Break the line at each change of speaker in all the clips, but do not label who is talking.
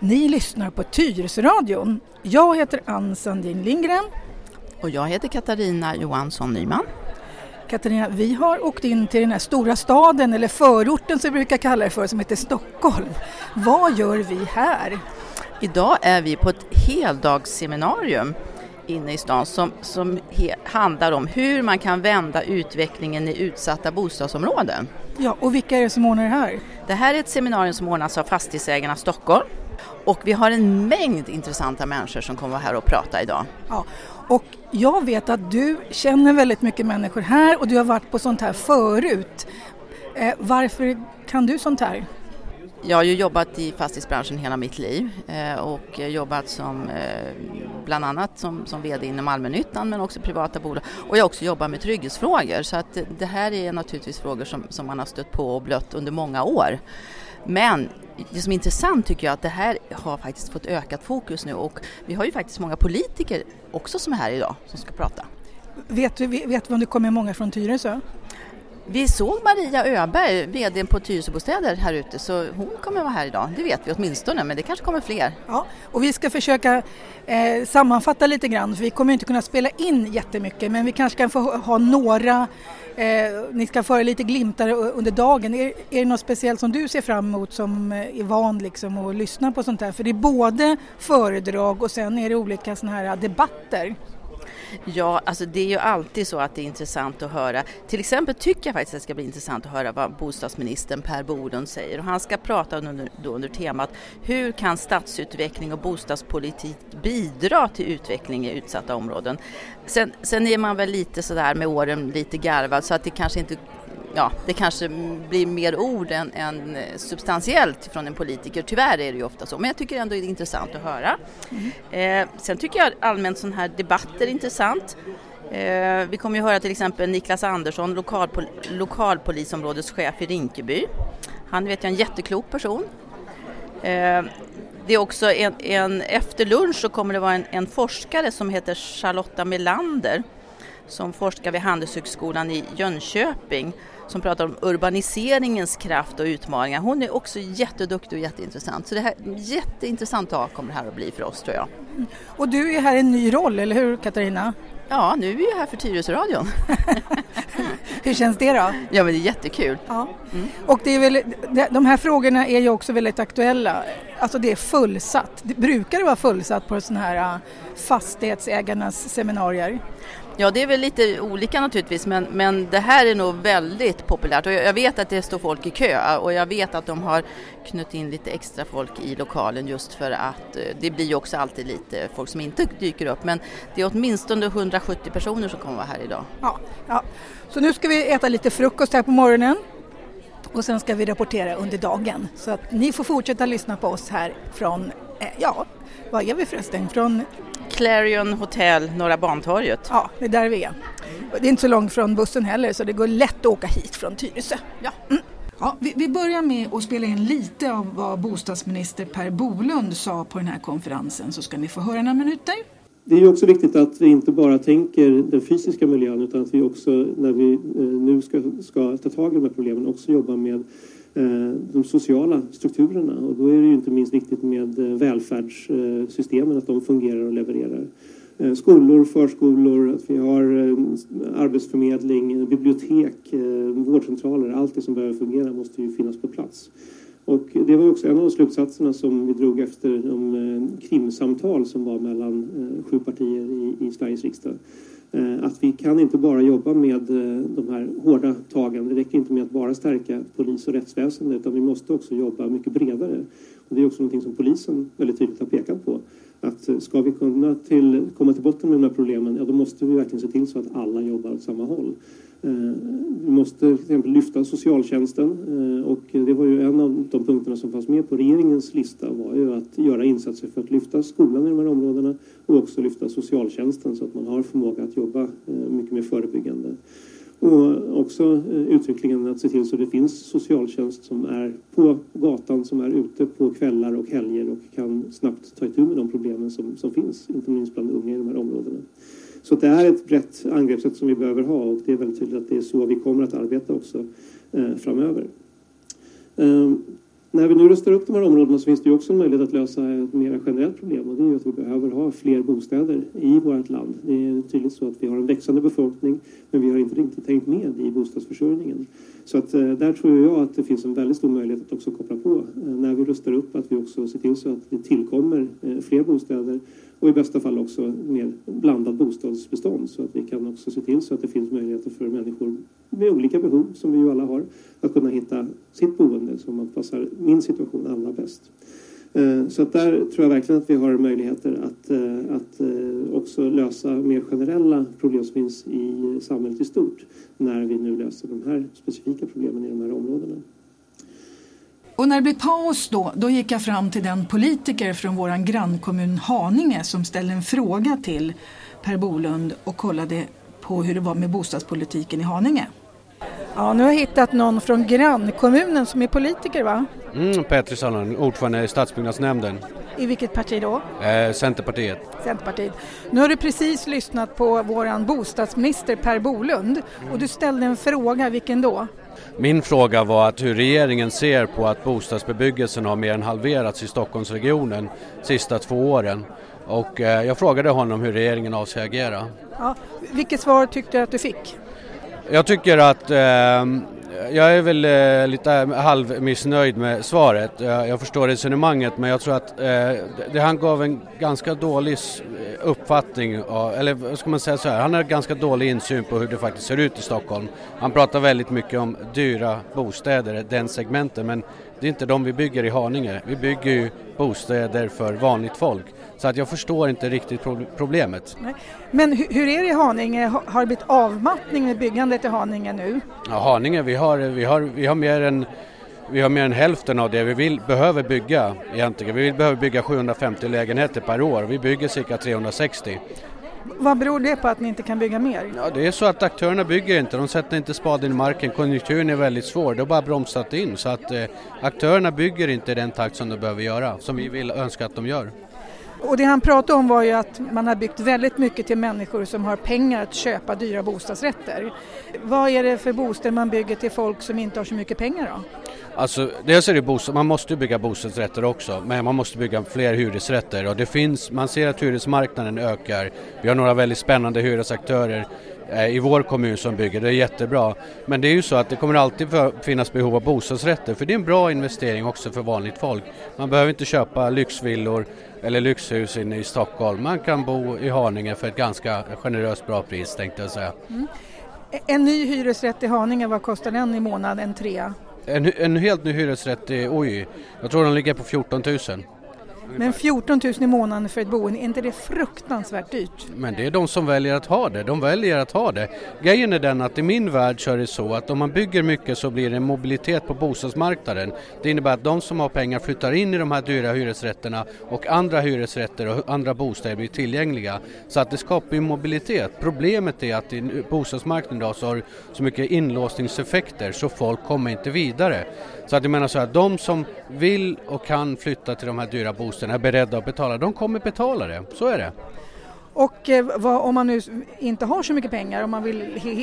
Ni lyssnar på Tyresöradion. Jag heter Ann Sandin Lindgren.
Och jag heter Katarina Johansson Nyman.
Katarina, vi har åkt in till den här stora staden, eller förorten som vi brukar kalla det för, som heter Stockholm. Vad gör vi här?
Idag är vi på ett heldagsseminarium inne i stan som, som handlar om hur man kan vända utvecklingen i utsatta bostadsområden.
Ja, och vilka är det som ordnar det här?
Det här är ett seminarium som ordnas av Fastighetsägarna Stockholm och vi har en mängd intressanta människor som kommer här och prata idag.
Ja, och jag vet att du känner väldigt mycket människor här och du har varit på sånt här förut. Eh, varför kan du sånt här?
Jag har ju jobbat i fastighetsbranschen hela mitt liv eh, och jobbat som eh, bland annat som, som VD inom allmännyttan men också privata bolag och jag har också jobbat med trygghetsfrågor så att det här är naturligtvis frågor som, som man har stött på och blött under många år. Men det som är intressant tycker jag att det här har faktiskt fått ökat fokus nu och vi har ju faktiskt många politiker också som är här idag som ska prata.
Vet du vet om det kommer många från Tyresö?
Vi såg Maria Öberg, VD på Tyresöbostäder här ute, så hon kommer vara här idag. Det vet vi åtminstone, men det kanske kommer fler.
Ja, och vi ska försöka eh, sammanfatta lite grann, för vi kommer inte kunna spela in jättemycket, men vi kanske kan få ha några Eh, ni ska föra lite glimtar under dagen. Är, är det något speciellt som du ser fram emot som eh, är van liksom att lyssna på sånt här? För det är både föredrag och sen är det olika såna här debatter.
Ja, alltså det är ju alltid så att det är intressant att höra. Till exempel tycker jag faktiskt att det ska bli intressant att höra vad bostadsministern Per Bolund säger. Och han ska prata under, då under temat Hur kan stadsutveckling och bostadspolitik bidra till utveckling i utsatta områden? Sen, sen är man väl lite sådär med åren lite garvad så att det kanske inte ja, det kanske blir mer ord än, än, substantiellt från en politiker. Tyvärr är det ju ofta så, men jag tycker ändå det är intressant att höra. Mm. Eh, sen tycker jag allmänt sån här debatter är intressant. Eh, vi kommer ju höra till exempel Niklas Andersson, lokalpol lokalpolisområdeschef i Rinkeby. Han vet jag en jätteklok person. Eh, det är också en, en, efter lunch så kommer det vara en, en forskare som heter Charlotta Melander som forskar vid Handelshögskolan i Jönköping som pratar om urbaniseringens kraft och utmaningar. Hon är också jätteduktig och jätteintressant. Så det här jätteintressant dag kommer det här att bli för oss tror jag.
Och du är här i en ny roll, eller hur Katarina?
Ja, nu är vi här för Tyresöradion.
hur känns det då?
Ja, men det är jättekul. Ja.
Mm. Och det är väl, de här frågorna är ju också väldigt aktuella. Alltså det är fullsatt. Det brukar det vara fullsatt på sådana här äh, fastighetsägarnas seminarier?
Ja, det är väl lite olika naturligtvis, men, men det här är nog väldigt populärt och jag vet att det står folk i kö och jag vet att de har knutit in lite extra folk i lokalen just för att eh, det blir ju också alltid lite folk som inte dyker upp, men det är åtminstone 170 personer som kommer vara här idag.
Ja, ja. Så nu ska vi äta lite frukost här på morgonen och sen ska vi rapportera under dagen. Så att ni får fortsätta lyssna på oss här från, eh, ja, vad är vi förresten? Från
Clarion Hotel, Norra Bantorget.
Ja, det är där vi är. Det är inte så långt från bussen heller så det går lätt att åka hit från Tyresö. Ja. Mm. Ja, vi, vi, börjar med att spela in lite av vad bostadsminister Per Bolund sa på den här konferensen så ska ni få höra några minuter.
Det är också viktigt att vi inte bara tänker den fysiska miljön utan att vi också när vi eh, nu ska, ska ta tag i de här problemen också jobbar med Eh, de sociala strukturerna och då är det ju inte minst viktigt med eh, välfärdssystemen, att de fungerar och levererar. Eh, skolor, förskolor, att vi har arbetsförmedling, bibliotek, vårdcentraler, allt det som behöver fungera måste ju finnas på plats. Och det var också en av de slutsatserna som vi drog efter de krimsamtal som var mellan sju partier i, i Sveriges riksdag. Eh, att vi kan inte bara jobba med eh, de här hårda tagen. Det räcker inte med att bara stärka polis och rättsväsende utan vi måste också jobba mycket bredare. Och det är också någonting som polisen väldigt tydligt har pekat på. Att eh, ska vi kunna till, komma till botten med de här problemen, ja då måste vi verkligen se till så att alla jobbar åt samma håll. Vi måste till exempel lyfta socialtjänsten eh, och det var ju en av de punkterna som fanns med på regeringens lista var ju att göra insatser för att lyfta skolan i de här områdena och också lyfta socialtjänsten så att man har förmåga att jobba eh, mycket mer förebyggande. Och också uttryckligen att se till så att det finns socialtjänst som är på gatan, som är ute på kvällar och helger och kan snabbt ta itu med de problemen som, som finns, inte minst bland unga i de här områdena. Så det är ett brett angreppssätt som vi behöver ha och det är väldigt tydligt att det är så vi kommer att arbeta också eh, framöver. Eh, när vi nu rustar upp de här områdena så finns det ju också en möjlighet att lösa ett mer generellt problem och det är ju att vi behöver ha fler bostäder i vårt land. Det är tydligt så att vi har en växande befolkning men vi har inte riktigt tänkt med i bostadsförsörjningen. Så att eh, där tror jag att det finns en väldigt stor möjlighet att också koppla på eh, när vi rustar upp att vi också ser till så att det tillkommer eh, fler bostäder och i bästa fall också mer blandat bostadsbestånd så att vi kan också se till så att det finns möjligheter för människor med olika behov som vi ju alla har att kunna hitta sitt boende som passar min situation allra bäst. Eh, så att där tror jag verkligen att vi har möjligheter att, eh, att eh, också lösa mer generella problem som finns i samhället i stort när vi nu löser de här specifika problemen i de här områdena.
Och när det blev paus då, då gick jag fram till den politiker från vår grannkommun Haninge som ställde en fråga till Per Bolund och kollade på hur det var med bostadspolitiken i Haninge. Ja, nu har jag hittat någon från grannkommunen som är politiker va?
Mm, Petri Salonen, ordförande i stadsbyggnadsnämnden.
I vilket parti då?
Eh, Centerpartiet.
Centerpartiet. Nu har du precis lyssnat på vår bostadsminister Per Bolund och du ställde en fråga, vilken då?
Min fråga var att hur regeringen ser på att bostadsbebyggelsen har mer än halverats i Stockholmsregionen de sista två åren. Och eh, jag frågade honom hur regeringen avser agera.
Ja, vilket svar tyckte du att du fick?
Jag tycker att eh, jag är väl eh, lite halvmissnöjd med svaret. Jag förstår resonemanget men jag tror att eh, det, han gav en ganska dålig eh, uppfattning, eller vad ska man säga så här, han har ganska dålig insyn på hur det faktiskt ser ut i Stockholm. Han pratar väldigt mycket om dyra bostäder, den segmenten, men det är inte de vi bygger i Haninge. Vi bygger ju bostäder för vanligt folk. Så att jag förstår inte riktigt problemet.
Men hur är det i Haninge? Har det blivit avmattning med byggandet i Haninge nu?
Ja, Haninge, vi har, vi har, vi har mer än vi har mer än hälften av det vi vill, behöver bygga egentligen. Vi behöver bygga 750 lägenheter per år. Vi bygger cirka 360.
Vad beror det på att ni inte kan bygga mer?
Ja, det är så att aktörerna bygger inte, de sätter inte spaden i marken. Konjunkturen är väldigt svår, det har bara bromsat in. Så att eh, aktörerna bygger inte i den takt som de behöver göra, som vi vill önska att de gör.
Och det han pratade om var ju att man har byggt väldigt mycket till människor som har pengar att köpa dyra bostadsrätter. Vad är det för bostäder man bygger till folk som inte har så mycket pengar då?
Alltså, dels är det bostad, man måste bygga bostadsrätter också, men man måste bygga fler hyresrätter och det finns, man ser att hyresmarknaden ökar. Vi har några väldigt spännande hyresaktörer i vår kommun som bygger, det är jättebra. Men det är ju så att det kommer alltid finnas behov av bostadsrätter för det är en bra investering också för vanligt folk. Man behöver inte köpa lyxvillor eller lyxhus inne i Stockholm. Man kan bo i Haninge för ett ganska generöst bra pris tänkte jag säga. Mm.
En ny hyresrätt i Haninge, vad kostar den i månaden? En trea?
En, en helt ny hyresrätt i Oj, jag tror den ligger på 14 000.
Men 14 000 i månaden för ett boende, är inte det fruktansvärt dyrt?
Men det är de som väljer att ha det, de väljer att ha det. Grejen är den att i min värld så är det så att om man bygger mycket så blir det en mobilitet på bostadsmarknaden. Det innebär att de som har pengar flyttar in i de här dyra hyresrätterna och andra hyresrätter och andra bostäder blir tillgängliga. Så att det skapar ju mobilitet. Problemet är att i bostadsmarknaden idag så har så mycket inlåsningseffekter så folk kommer inte vidare. Så att jag menar så här, de som vill och kan flytta till de här dyra bostäderna är beredda att betala, de kommer betala det, så är det.
Och eh, vad, om man nu inte har så mycket pengar, om man vill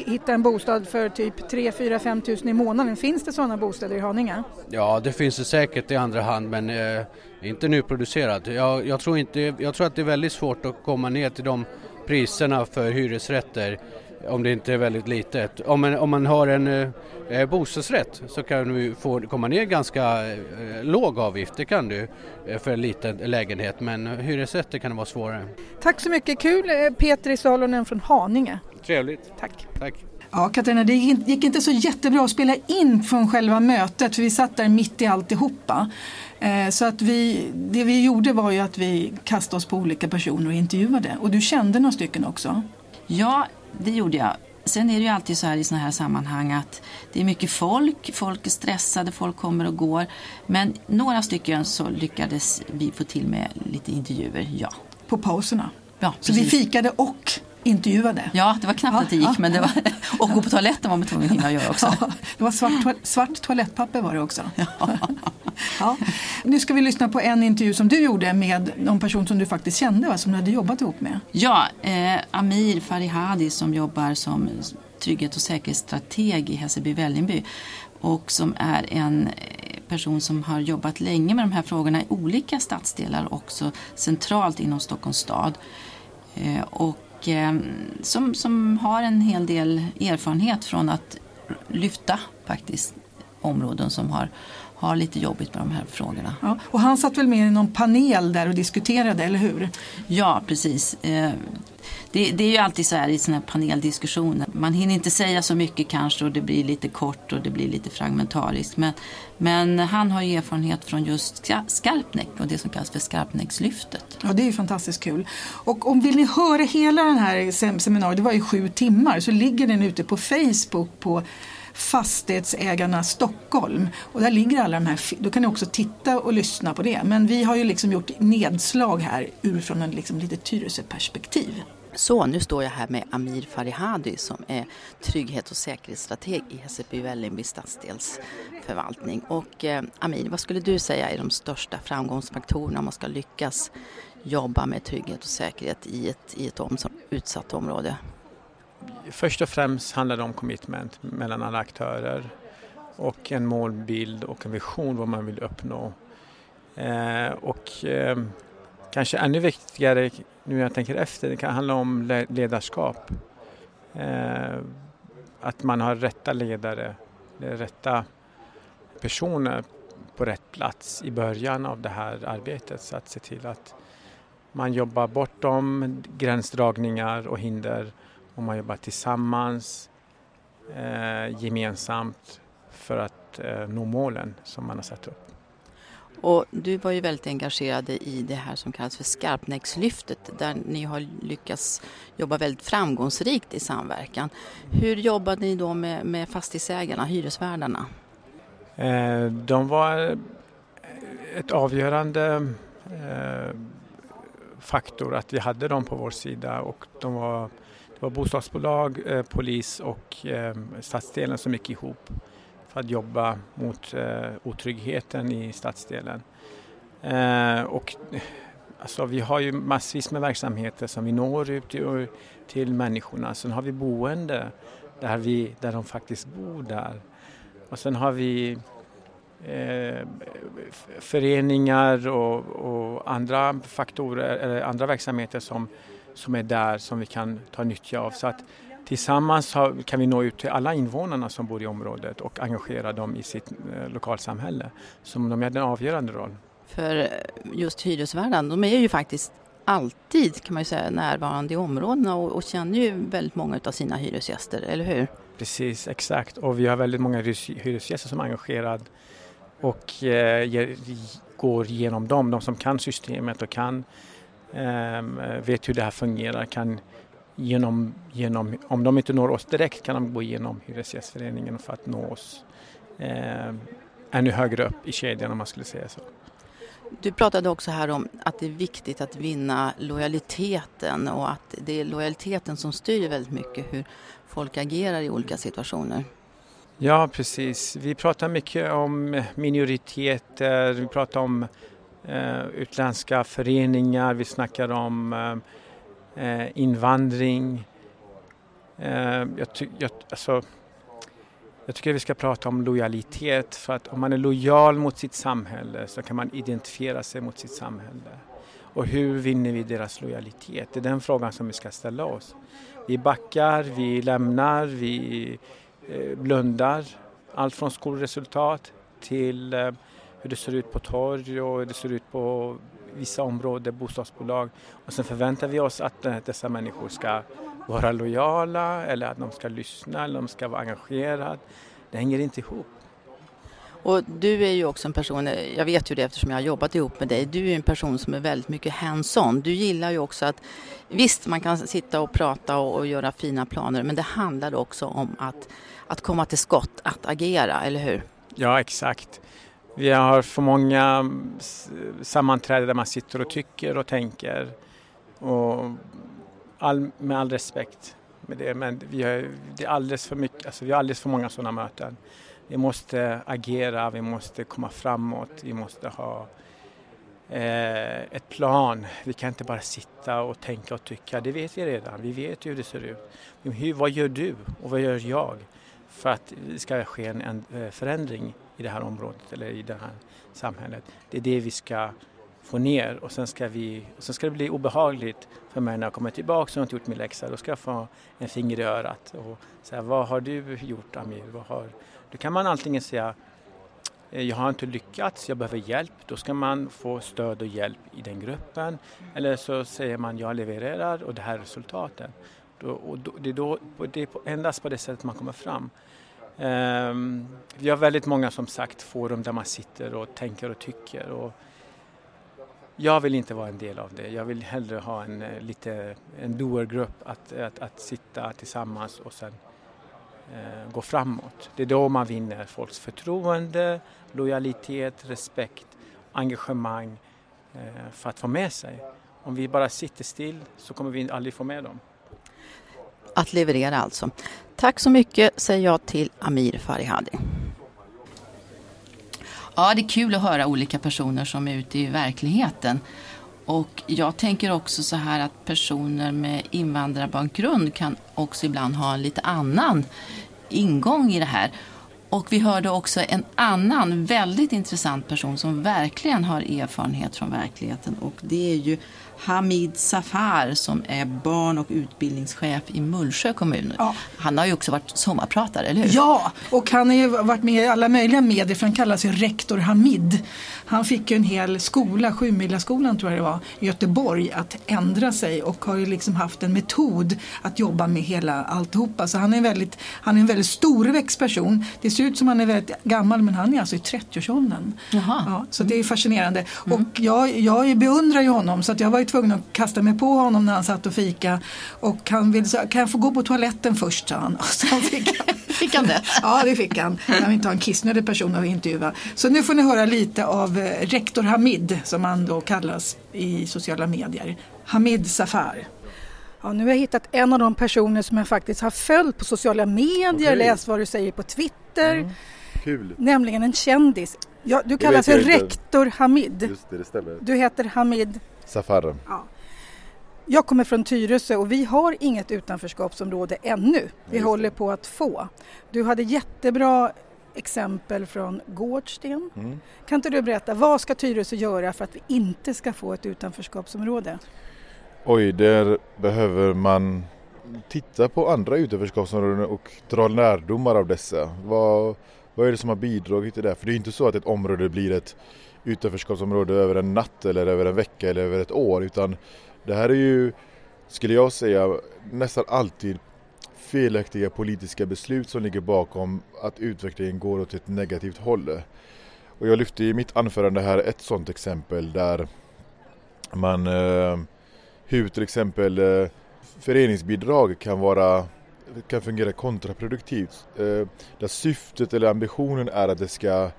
hitta en bostad för typ 3, 4, 5 tusen i månaden, finns det sådana bostäder i Haninge?
Ja, det finns det säkert i andra hand men eh, inte nyproducerat. Jag, jag, tror inte, jag tror att det är väldigt svårt att komma ner till de priserna för hyresrätter om det inte är väldigt litet. Om man, om man har en eh, eh bostadsrätt så kan du få komma ner ganska eh, låg avgift, det kan du eh, för en liten lägenhet men hyresrätter kan det vara svårare.
Tack så mycket, kul eh, Petri Salonen från Haninge.
Trevligt.
Tack.
Tack.
Ja, Katarina, det gick inte så jättebra att spela in från själva mötet för vi satt där mitt i alltihopa. Så att vi, det vi gjorde var ju att vi kastade oss på olika personer och intervjuade. Och du kände några stycken också?
Ja, det gjorde jag. Sen är det ju alltid så här i sådana här sammanhang att det är mycket folk, folk är stressade, folk kommer och går. Men några stycken så lyckades vi få till med lite intervjuer, ja.
På pauserna?
Ja,
Så vi fikade och intervjuade?
Ja, det var knappt ja, att det gick, ja, men det var, och gå på toaletten var man tvungen att hinna göra också. Ja,
det var svart, svart toalettpapper var det också. Ja. Nu ska vi lyssna på en intervju som du gjorde med någon person som du faktiskt kände, va? som du hade jobbat ihop med.
Ja, eh, Amir Farihadi som jobbar som trygghet och säkerhetsstrateg i Hässelby-Vällingby. och som är en person som har jobbat länge med de här frågorna i olika stadsdelar också centralt inom Stockholms stad. Och som, som har en hel del erfarenhet från att lyfta faktiskt områden som har, har lite jobbigt med de här frågorna.
Ja, och han satt väl med i någon panel där och diskuterade, eller hur?
Ja, precis. Det, det, är ju alltid så här i sådana här paneldiskussioner. Man hinner inte säga så mycket kanske och det blir lite kort och det blir lite fragmentariskt. Men, men han har ju erfarenhet från just Skarpnäck och det som kallas för Skarpnäckslyftet.
Ja, det är ju fantastiskt kul. Och om vill ni höra hela den här seminariet, det var ju sju timmar, så ligger den ute på Facebook på Fastighetsägarna Stockholm. Och där ligger alla de här, då kan ni också titta och lyssna på det. Men vi har ju liksom gjort nedslag här utifrån en liksom lite Tyresö-perspektiv.
Så, nu står jag här med Amir Farihadi som är trygghet och säkerhetsstrateg i Hässelby Vällingby stadsdelsförvaltning. Och eh, Amir, vad skulle du säga är de största framgångsfaktorerna om man ska lyckas jobba med trygghet och säkerhet i ett, i ett om, utsatt område?
Först och främst handlar det om commitment mellan alla aktörer och en målbild och en vision vad man vill uppnå. Eh, och eh, kanske ännu viktigare nu när jag tänker efter, det kan handla om ledarskap. Eh, att man har rätta ledare, eh, rätta personer på rätt plats i början av det här arbetet så att se till att man jobbar bortom gränsdragningar och hinder och man jobbar tillsammans eh, gemensamt för att eh, nå målen som man har satt upp.
Och du var ju väldigt engagerad i det här som kallas för Skarpnäckslyftet där ni har lyckats jobba väldigt framgångsrikt i samverkan. Hur jobbade ni då med, med fastighetsägarna, hyresvärdarna?
Eh, de var ett avgörande eh, faktor att vi hade dem på vår sida och de var det var bostadsbolag, eh, polis och eh, stadsdelen som gick ihop för att jobba mot eh, otryggheten i stadsdelen. Och, alltså, vi har ju massvis med verksamheter som vi når ut till, till människorna. Sen har vi boende där, vi, där de faktiskt bor där. Och sen har vi eh, föreningar och, och, andra faktorer, eller andra verksamheter som som är där som vi kan ta nytta av. Så att tillsammans kan vi nå ut till alla invånarna som bor i området och engagera dem i sitt eh, lokalsamhälle. Som de har en avgörande roll.
För eh, just hyresvärdarna, de är ju faktiskt alltid kan man ju säga närvarande i områdena och, och känner ju väldigt många av sina hyresgäster, eller hur?
Precis, exakt. Och vi har väldigt många hyresgäster som är engagerade och eh, går igenom dem, de som kan systemet och kan vet hur det här fungerar, kan genom, genom, om de inte når oss direkt kan de gå igenom Hyresgästföreningen för att nå oss eh, ännu högre upp i kedjan om man skulle säga så.
Du pratade också här om att det är viktigt att vinna lojaliteten och att det är lojaliteten som styr väldigt mycket hur folk agerar i olika situationer.
Ja, precis. Vi pratar mycket om minoriteter, vi pratar om eh, utländska föreningar, vi snackar om eh, invandring. Eh, jag, ty jag, alltså, jag tycker vi ska prata om lojalitet för att om man är lojal mot sitt samhälle så kan man identifiera sig mot sitt samhälle. Och hur vinner vi deras lojalitet? Det är den frågan som vi ska ställa oss. Vi backar, vi lämnar, vi eh, blundar. Allt från skolresultat till eh, hur det ser ut på torg och hur det ser ut på vissa områden, bostadsbolag. Och sen förväntar vi oss att dessa människor ska vara lojala eller att de ska lyssna eller de ska vara engagerade. Det hänger inte ihop.
Och du är ju också en person, jag vet ju det eftersom jag har jobbat ihop med dig, du är en person som är väldigt mycket hands-on. Du gillar ju också att, visst man kan sitta och prata och, och göra fina planer men det handlar också om att, att komma till skott, att agera, eller hur?
Ja exakt. Vi har för många mm, sammanträden där man sitter och tycker och tänker. Och all, med all respekt med det, men vi har, det är alldeles för mycket, alltså vi har alldeles för många sådana möten. Vi måste agera, vi måste komma framåt, vi måste ha eh, ett plan. Vi kan inte bara sitta och tänka och tycka, det vet vi redan, vi vet hur det ser ut. Men hur, vad gör du och vad gör jag för att det ska ske en, en eh, förändring i det här området eller i det här samhället. Det är det vi ska få ner och sen ska, vi, sen ska det bli obehagligt för mig när jag kommer tillbaka och inte gjort min läxa. Då ska jag få en finger i örat och säga vad har du gjort Amir? Vad har... Då kan man antingen säga eh, jag har inte lyckats, jag behöver hjälp. Då ska man få stöd och hjälp i den gruppen. Eller så säger man jag levererar och det här är resultaten. Då, och då, det är då, det är endast på det sättet man kommer fram. Ehm, vi har väldigt många som sagt forum där man sitter och tänker och tycker. Och jag vill inte vara en del av det. Jag vill hellre ha en, eh, lite, en doergrupp att, att, att sitta tillsammans och sen eh, gå framåt. Det är då man vinner folks förtroende, lojalitet, respekt, engagemang eh, för att få med sig. Om vi bara sitter still så kommer vi aldrig få med dem.
Att leverera alltså. Tack så mycket säger jag till Amir Farihadi. Ja, det är kul att höra olika personer som är ute i verkligheten. Och jag tänker också så här att personer med invandrarbakgrund kan också ibland ha en lite annan ingång i det här. Och vi hörde också en annan väldigt intressant person som verkligen har erfarenhet från verkligheten och det är ju Hamid Safar som är barn och utbildningschef i Mullsjö kommun. Ja. Han har ju också varit sommarpratare, eller hur?
Ja, och han har ju varit med i alla möjliga medier för han kallas ju rektor Hamid. Han fick ju en hel skola, Sjumilaskolan tror jag det var, i Göteborg att ändra sig och har ju liksom haft en metod att jobba med hela alltihopa. Så han är, väldigt, han är en väldigt storväxt person. Det ser ut som han är väldigt gammal men han är alltså i 30-årsåldern. Ja, så det är fascinerande. Mm. Och jag, jag beundrar ju honom så att jag var ju tvungen att kasta mig på honom när han satt och fika. Och han ville säga, kan jag få gå på toaletten först sa han. Och så
fick han, fick han det?
ja det fick han. Jag vill inte ha en kissnödig person att intervjua. Så nu får ni höra lite av eh, rektor Hamid som han då kallas i sociala medier. Hamid Safar. Ja, nu har jag hittat en av de personer som jag faktiskt har följt på sociala medier, okay. läst vad du säger på Twitter. Mm.
Kul.
Nämligen en kändis. Ja, du kallas för rektor Hamid.
Just det, det stämmer.
Du heter Hamid
Safar. Ja.
Jag kommer från Tyresö och vi har inget utanförskapsområde ännu. Vi håller på att få. Du hade jättebra exempel från Gårdsten. Mm. Kan inte du berätta, vad ska Tyresö göra för att vi inte ska få ett utanförskapsområde?
Oj, där behöver man titta på andra utanförskapsområden och dra lärdomar av dessa. Vad, vad är det som har bidragit till det? För det är inte så att ett område blir ett utanförskapsområde över en natt eller över en vecka eller över ett år utan det här är ju, skulle jag säga, nästan alltid felaktiga politiska beslut som ligger bakom att utvecklingen går åt ett negativt håll. Och jag lyfte i mitt anförande här ett sådant exempel där man eh, hur till exempel eh, föreningsbidrag kan vara kan fungera kontraproduktivt. Eh, där syftet eller ambitionen är att det ska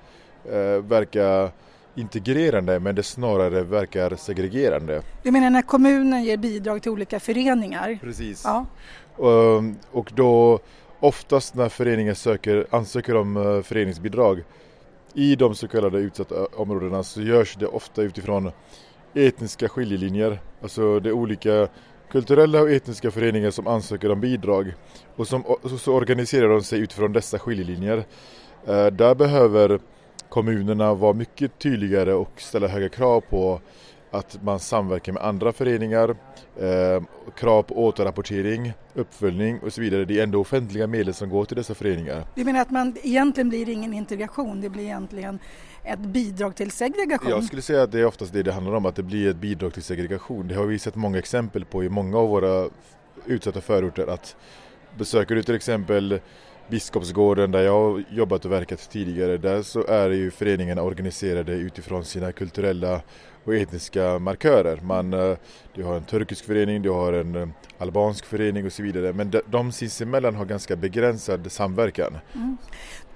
verka integrerande men det snarare verkar segregerande.
Du menar när kommunen ger bidrag till olika föreningar?
Precis. Ja. Och, och då oftast när föreningar söker, ansöker om uh, föreningsbidrag i de så kallade utsatta områdena så görs det ofta utifrån etniska skiljelinjer. Alltså det är olika kulturella och etniska föreningar som ansöker om bidrag och som, så organiserar de sig utifrån dessa skiljelinjer. Uh, där behöver kommunerna vara mycket tydligare och ställa höga krav på att man samverkar med andra föreningar, eh, krav på återrapportering, uppföljning och så vidare. Det är ändå offentliga medel som går till dessa föreningar.
Du menar att man egentligen blir ingen integration, det blir egentligen ett bidrag till segregation?
Jag skulle säga att det är oftast det det handlar om, att det blir ett bidrag till segregation. Det har vi sett många exempel på i många av våra utsatta förorter att besöker du till exempel Biskopsgården där jag har jobbat och verkat tidigare, där så är ju föreningarna organiserade utifrån sina kulturella och etniska markörer. Man, eh, du har en turkisk förening, du har en eh, albansk förening och så vidare. Men de, de sinsemellan har ganska begränsad samverkan. Mm.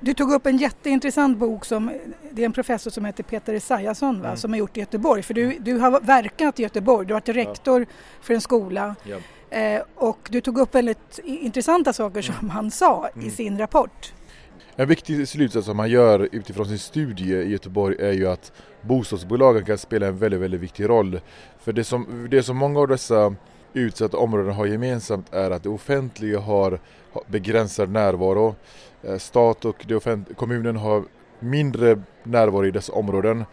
Du tog upp en jätteintressant bok som det är en professor som heter Peter Esaiasson mm. som har gjort i Göteborg. För du, du har verkat i Göteborg, du har varit rektor ja. för en skola. Ja. Eh, och du tog upp väldigt intressanta saker som mm. han sa mm. i sin rapport.
En viktig slutsats som han gör utifrån sin studie i Göteborg är ju att bostadsbolagen kan spela en väldigt, väldigt viktig roll. För det som, det som många av dessa utsatta områden har gemensamt är att det offentliga har begränsad närvaro. Eh, stat och kommunen har mindre närvaro i dessa områden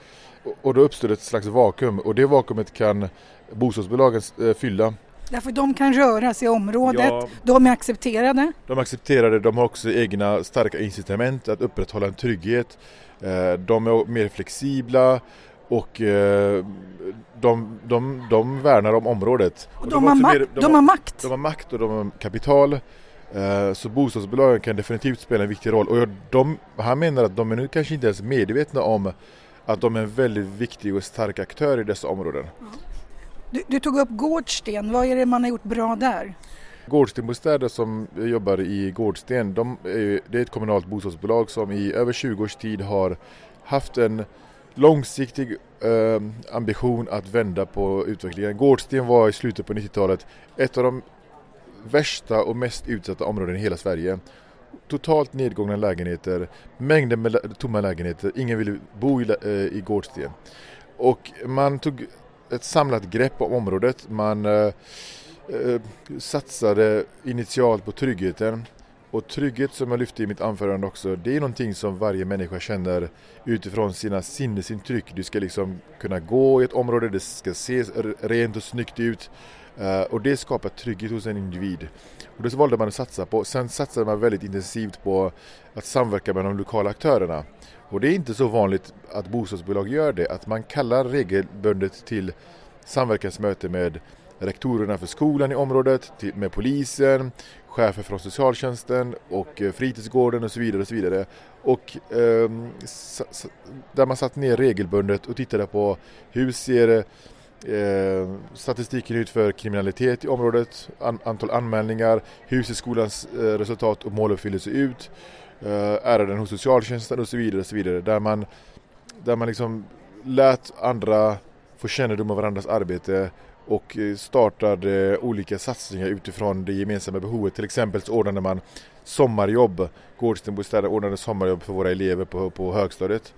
och då uppstår ett slags vakuum och det vakuumet kan bostadsbolagen eh, fylla.
Därför de kan röra sig i området, ja, de är accepterade.
De är accepterade, de har också egna starka incitament att upprätthålla en trygghet. Eh, de är mer flexibla och eh, de, de, de värnar om området.
Och de, och de, har, makt, mer, de, de har makt.
De har makt och de har kapital. Så bostadsbolagen kan definitivt spela en viktig roll och de, han menar att de är nu kanske inte ens medvetna om att de är en väldigt viktig och stark aktör i dessa områden.
Du, du, tog upp Gårdsten, vad är det man har gjort bra där?
Gårdstenbostäder som jobbar i Gårdsten, de är, det är ett kommunalt bostadsbolag som i över 20 års tid har haft en långsiktig eh, ambition att vända på utvecklingen. Gårdsten var i slutet på 90-talet ett av de värsta och mest utsatta områdena i hela Sverige totalt nedgångna lägenheter, mängder med tomma lägenheter, ingen ville bo i, eh, i Gårdsten. Och man tog ett samlat grepp om området, man eh, eh, satsade initialt på tryggheten. Och trygghet som jag lyfte i mitt anförande också, det är någonting som varje människa känner utifrån sina sinnesintryck. Du ska liksom kunna gå i ett område, det ska se rent och snyggt ut. Eh, och det skapar trygghet hos en individ. Och det valde man att satsa på. Sen satsade man väldigt intensivt på att samverka med de lokala aktörerna. Och det är inte så vanligt att bostadsbolag gör det, att man kallar regelbundet till samverkansmöte med rektorerna för skolan i området, med polisen, chefer från socialtjänsten och eh, fritidsgården och så vidare. Och så vidare. Och eh, där man satt ner regelbundet och tittade på hur ser Eh, statistiken ut för kriminalitet i området, an, antal anmälningar, hur ser skolans eh, resultat och måluppfyllelse ut, eh, ärenden hos socialtjänsten och så vidare. Och så vidare där man, där man liksom lät andra få kännedom om varandras arbete och eh, startade olika satsningar utifrån det gemensamma behovet. Till exempel så ordnade man sommarjobb. Gårdstenbostäder ordnade sommarjobb för våra elever på, på högstadiet.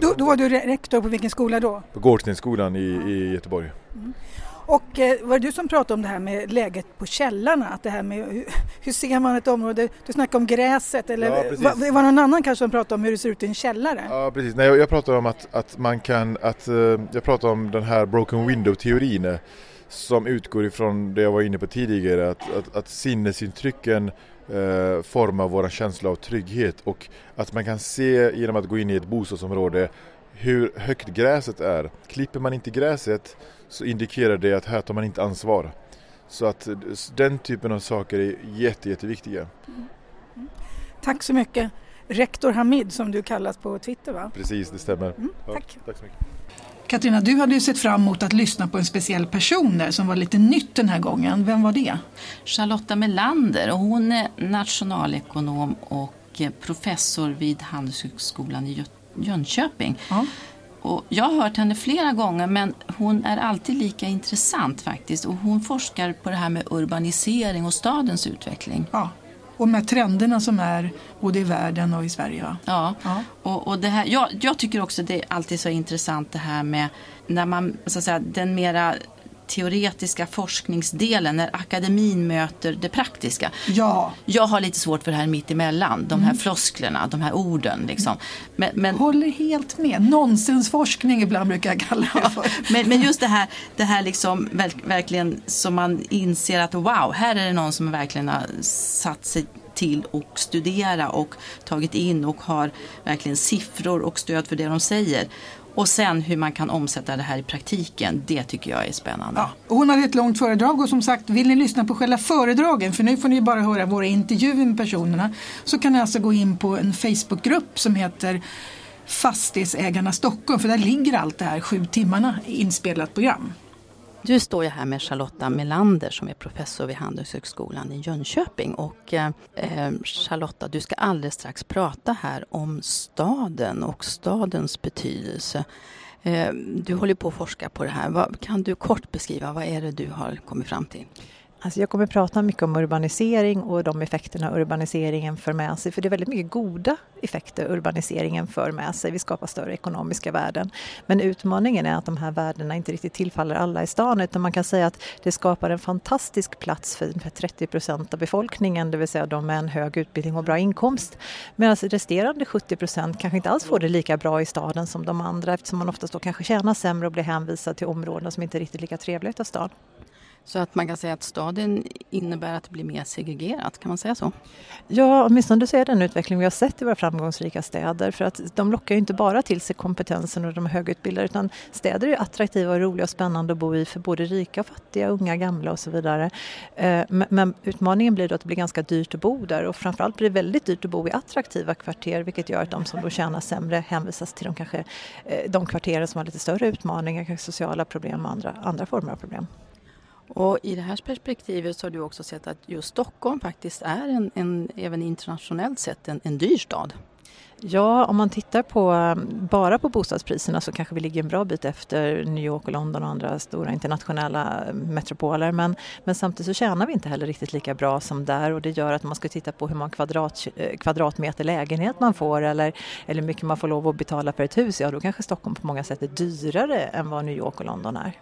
Då, då, var du rektor på vilken skola då?
På Gårdstenskolan i, i Göteborg. Mm.
Och eh, var det du som pratade om det här med läget på källarna? Att det här med hur, hur ser man ett område? Du snackade om gräset eller ja, var, var någon annan kanske som pratade om hur det ser ut i en källare?
Ja precis, Nej, jag, jag pratade om att, att man kan, att, uh, jag pratade om den här broken window-teorin som utgår ifrån det jag var inne på tidigare, att, att, att sinnesintrycken eh, formar vår känsla av trygghet och att man kan se genom att gå in i ett bostadsområde hur högt gräset är. Klipper man inte gräset så indikerar det att här tar man inte ansvar. Så att den typen av saker är jätte, jätteviktiga. Mm.
Mm. Tack så mycket. Rektor Hamid som du kallas på Twitter va?
Precis, det stämmer.
Mm, tack. Ja, tack så mycket. Katarina, du hade ju sett fram emot att lyssna på en speciell person där som var lite nytt den här gången. Vem var det?
Charlotta Melander och hon är nationalekonom och professor vid Handelshögskolan i Jönköping. Ja. Och jag har hört henne flera gånger men hon är alltid lika intressant faktiskt. Och hon forskar på det här med urbanisering och stadens utveckling.
Ja och med trenderna som är både i världen och i Sverige. Va?
Ja, ja. Och, och det här, jag, jag tycker också det är alltid så intressant det här med när man, så att säga, den mera teoretiska forskningsdelen när akademin möter det praktiska.
Ja.
Jag har lite svårt för det här mittemellan, de här mm. flosklerna, de här orden. Liksom.
Men, men, Håller helt med. Nonsensforskning ibland brukar jag kalla det för. Ja,
men, men, just det här, det här liksom, verkligen som man inser att wow, här är det någon som verkligen har satt sig till och studera och tagit in och har verkligen siffror och stöd för det de säger. Och sen hur man kan omsätta det här i praktiken, det tycker jag är spännande. Ja,
hon hade ett långt föredrag och som sagt, vill ni lyssna på själva föredragen, för nu får ni bara höra våra intervjuer med personerna, så kan ni alltså gå in på en Facebookgrupp som heter Fastighetsägarna Stockholm, för där ligger allt det här sju timmarna inspelat program.
Nu står jag här med Charlotta Melander som är professor vid Handelshögskolan i Jönköping. Och, eh, Charlotta, du ska alldeles strax prata här om staden och stadens betydelse. Eh, du håller på att forska på det här. Vad, kan du kort beskriva vad är det du har kommit fram till?
Alltså jag kommer prata mycket om urbanisering och de effekterna urbaniseringen för med sig. För det är väldigt mycket goda effekter urbaniseringen för med sig. Vi skapar större ekonomiska värden. Men utmaningen är att de här värdena inte riktigt tillfaller alla i stan utan man kan säga att det skapar en fantastisk plats för 30 procent av befolkningen, det vill säga de med en hög utbildning och bra inkomst. Medan resterande 70 procent kanske inte alls får det lika bra i staden som de andra eftersom man oftast då kanske tjänar sämre och blir hänvisad till områden som inte är riktigt lika trevliga utav stan.
Så att man kan säga att staden innebär att det blir mer segregerat, kan man säga så?
Ja, åtminstone så är det den utveckling vi har sett i våra framgångsrika städer. För att de lockar ju inte bara till sig kompetensen och de högutbildade utan städer är attraktiva och roliga och spännande att bo i för både rika och fattiga, unga, gamla och så vidare. Eh, men utmaningen blir då att det blir ganska dyrt att bo där och framförallt blir det väldigt dyrt att bo i attraktiva kvarter vilket gör att de som då tjänar sämre hänvisas till de, kanske, eh, de kvarteren som har lite större utmaningar, kanske sociala problem och andra, andra former av problem.
Och I det här perspektivet så har du också sett att just Stockholm faktiskt är en, en även internationellt sett en, en dyr stad.
Ja, om man tittar på eh, bara på bostadspriserna så kanske vi ligger en bra bit efter New York och London och andra stora internationella eh, metropoler. Men, men samtidigt så tjänar vi inte heller riktigt lika bra som där och det gör att man ska titta på hur många kvadrat, eh, kvadratmeter lägenhet man får eller, eller hur mycket man får lov att betala för ett hus. Ja, då kanske Stockholm på många sätt är dyrare än vad New York och London är.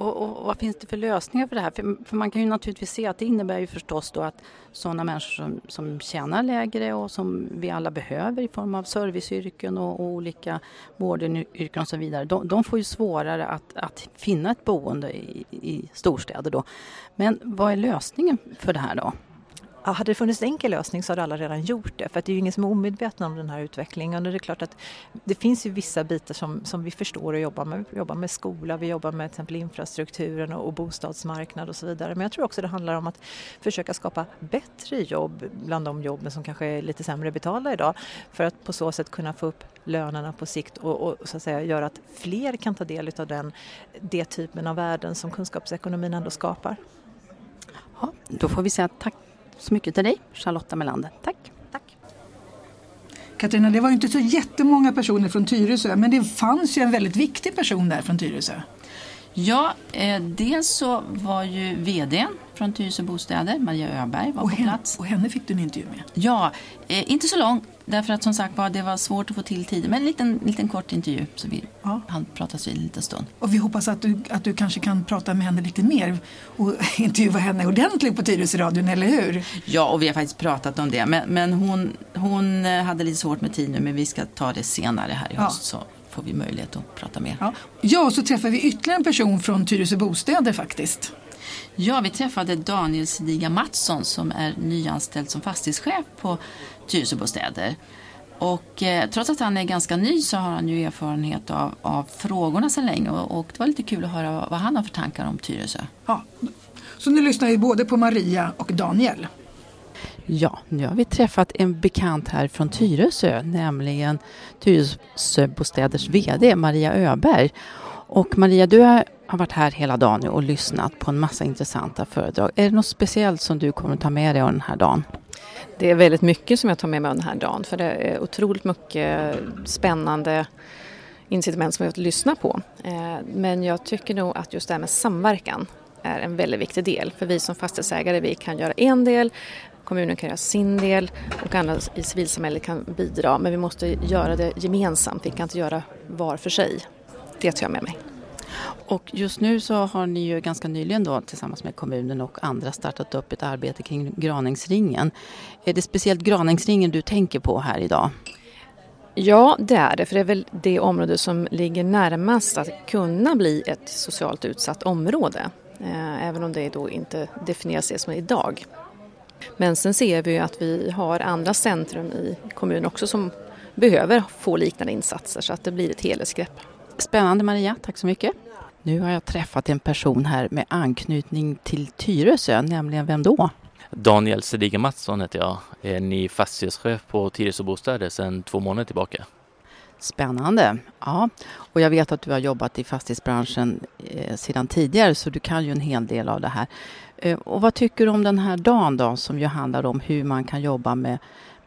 Och, och, vad finns det för lösningar för det här? För, för, man kan ju naturligtvis se att det innebär ju förstås då att sådana människor som, som tjänar lägre och som vi alla behöver i form av serviceyrken och, och olika vårdyrken och så vidare. De, de, får ju svårare att, att finna ett boende i, i storstäder då. Men vad är lösningen för det här då?
Ja, hade det funnits en enkel lösning så hade alla redan gjort det för att det är ju ingen som är omedveten om den här utvecklingen och det är klart att det finns ju vissa bitar som, som vi förstår och jobbar med. Vi jobbar med skola, vi jobbar med till exempel infrastrukturen och, och bostadsmarknad och så vidare. Men jag tror också det handlar om att försöka skapa bättre jobb bland de jobben som kanske är lite sämre betalda idag för att på så sätt kunna få upp lönerna på sikt och, och så att säga göra att fler kan ta del av den, det typen av värden som kunskapsekonomin ändå skapar.
Ja, då får vi säga tack så mycket till dig, Charlotta Melander. Tack.
Tack. Katarina, det var ju inte så jättemånga personer från Tyresö men det fanns ju en väldigt viktig person där från Tyresö.
Ja, eh, dels så var ju VD från Tyresö Bostäder, Maria Öberg, var
och
på
henne,
plats.
Och henne fick du en intervju med?
Ja, eh, inte så lång därför att som sagt var det var svårt att få till tid. Men en liten, liten kort intervju så vi ja. hann pratas vid en liten stund.
Och vi hoppas att du, att du kanske kan prata med henne lite mer och intervjua henne ordentligt på Tyresöradion, eller hur?
Ja, och vi har faktiskt pratat om det. Men, men hon, hon eh, hade lite svårt med tid nu men vi ska ta det senare här i höst. Ja. Så får vi möjlighet att prata mer.
Ja. ja, och så träffar vi ytterligare en person från Tyresö Bostäder faktiskt.
Ja, vi träffade Daniel Sediga Mattsson som är nyanställd som fastighetschef på Tyresöbostäder. Och eh, trots att han är ganska ny så har han ju erfarenhet av, av frågorna sedan länge och, och, det var lite kul att höra vad han har för tankar om Tyresö.
Ja, så nu lyssnar vi både på Maria och Daniel.
Ja, nu har vi träffat en bekant här från Tyresö, nämligen Tyresöbostäders VD Maria Öberg. Och Maria, du har varit här hela dagen och lyssnat på en massa intressanta föredrag. Är det något speciellt som du kommer att ta med dig av den här dagen?
Det är väldigt mycket som jag tar med mig av den här dagen för det är otroligt mycket spännande incitament som vi har att lyssna på. Eh, men jag tycker nog att just det här med samverkan är en väldigt viktig del. För vi som fastighetsägare vi kan göra en del, kommunen kan göra sin del och andra i civilsamhället kan bidra. Men vi måste göra det gemensamt, vi kan inte göra var för sig. Det tar jag med mig.
Och just nu så har ni ju ganska nyligen då tillsammans med kommunen och andra startat upp ett arbete kring Graningsringen. Är det speciellt Graningsringen du tänker på här idag?
Ja, det är det, för det är väl det område som ligger närmast att kunna bli ett socialt utsatt område. Eh, även om det då inte definieras det som idag. Men sen ser vi att vi har andra centrum i kommunen också som behöver få liknande insatser så att det blir ett helhetsgrepp.
Spännande Maria, tack så mycket. Nu har jag träffat en person här med anknytning till Tyresö, nämligen vem då?
Daniel Sediga Mattsson heter jag, är ny fastighetschef på Tyresö Bostäder sedan två månader tillbaka.
Spännande. Ja, och jag vet att du har jobbat i fastighetsbranschen eh, sedan tidigare så du kan ju en hel del av det här. Eh, och vad tycker du om den här dagen då som ju handlar om hur man kan jobba med,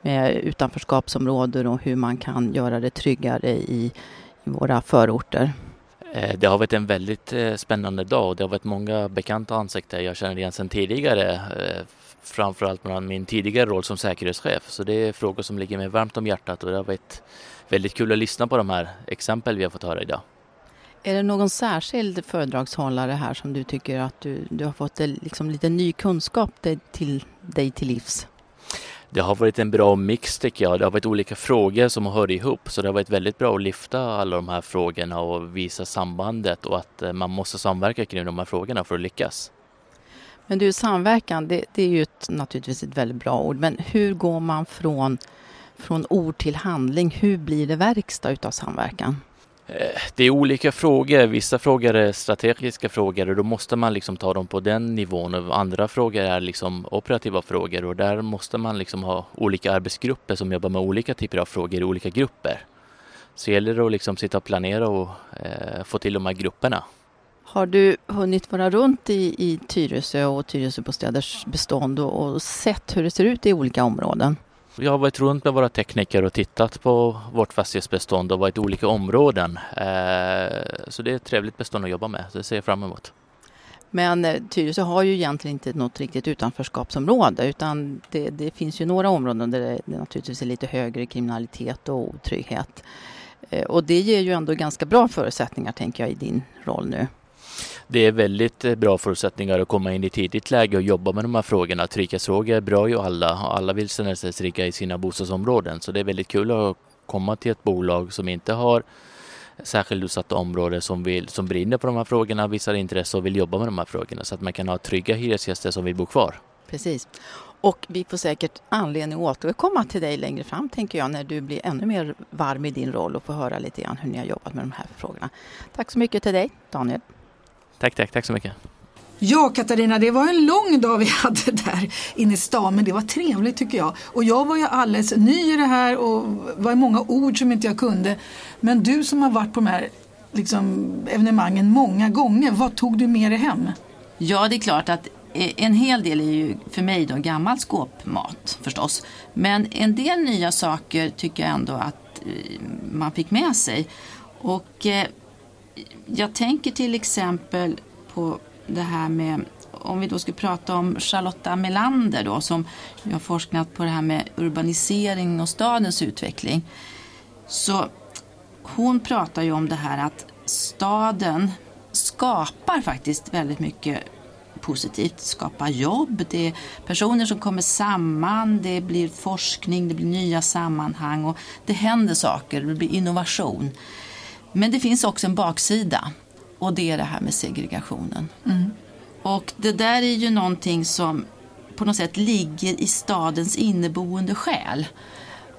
med utanförskapsområden och hur man kan göra det tryggare i, i våra förorter?
Eh, det har varit en väldigt eh, spännande dag och det har varit många bekanta ansikten jag känner igen sedan tidigare. Framförallt från min tidigare roll som säkerhetschef. Så det är frågor som ligger mig varmt om hjärtat och det har varit väldigt kul att lyssna på de här exempel vi har fått höra idag.
Är det någon särskild föredragshållare här som du tycker att du, du har fått liksom lite ny kunskap till dig till livs?
Det har varit en bra mix tycker jag. Det har varit olika frågor som hör ihop så det har varit väldigt bra att lyfta alla de här frågorna och visa sambandet och att eh, man måste samverka kring de här frågorna för att lyckas.
Men du, samverkan, det, det är ju ett, naturligtvis ett väldigt bra ord. Men hur går man från, från ord till handling? Hur blir det verkstad utav samverkan?
Eh, det är olika frågor. Vissa frågor är strategiska frågor och då måste man liksom ta dem på den nivån. Och andra frågor är liksom operativa frågor och där måste man liksom ha olika arbetsgrupper som jobbar med olika typer av frågor i olika grupper. Så gäller det att liksom sitta och planera och eh, få till de här grupperna.
Har du hunnit vara runt i, i Tyresö och Tyresöbostäders bestånd och, och sett hur det ser ut i olika områden?
Vi har varit runt med våra tekniker och tittat på vårt fastighetsbestånd och varit i olika områden. Eh, så det är ett trevligt bestånd att jobba med, det ser jag fram emot.
Men eh, Tyresö har ju egentligen inte något riktigt utanförskapsområde utan det, det finns ju några områden där det, naturligtvis är lite högre kriminalitet och otrygghet. Eh, och det ger ju ändå ganska bra förutsättningar tänker jag i din roll nu
det är väldigt eh, bra förutsättningar att komma in i tidigt läge och jobba med de här frågorna. Trygghetsfrågor är bra ju alla. och Alla vill känna sig trygga i sina bostadsområden. Så det är väldigt kul att komma till ett bolag som inte har särskilt utsatta områden som, vill, som brinner på de här frågorna, visar intresse och vill jobba med de här frågorna så att man kan ha trygga hyresgäster som vill bo kvar.
Precis. Och vi får säkert anledning att återkomma till dig längre fram tänker jag när du blir ännu mer varm i din roll och får höra lite grann hur ni har jobbat med de här frågorna. Tack så mycket till dig Daniel.
Tack, tack, tack så mycket.
Ja Katarina, det var en lång dag vi hade där inne i stan men det var trevligt tycker jag. Och jag var ju alldeles ny i det här och var många ord som inte jag kunde. Men du som har varit på de här liksom, evenemangen många gånger, vad tog du med dig hem?
Ja, det är klart att en hel del är ju för mig då gammal skåpmat förstås. Men en del nya saker tycker jag ändå att eh, man fick med sig. Och eh, jag tänker till exempel på det här med om vi då skulle prata om Charlotta Melander då som har forskat på det här med urbanisering och stadens utveckling. Så hon pratar ju om det här att staden skapar faktiskt väldigt mycket positivt. Skapar jobb, det är personer som kommer samman, det blir forskning, det blir nya sammanhang och det händer saker, det blir innovation. Men det finns också en baksida och det är det här med segregationen. Mm. Och det där är ju någonting som på något sätt ligger i stadens inneboende själ.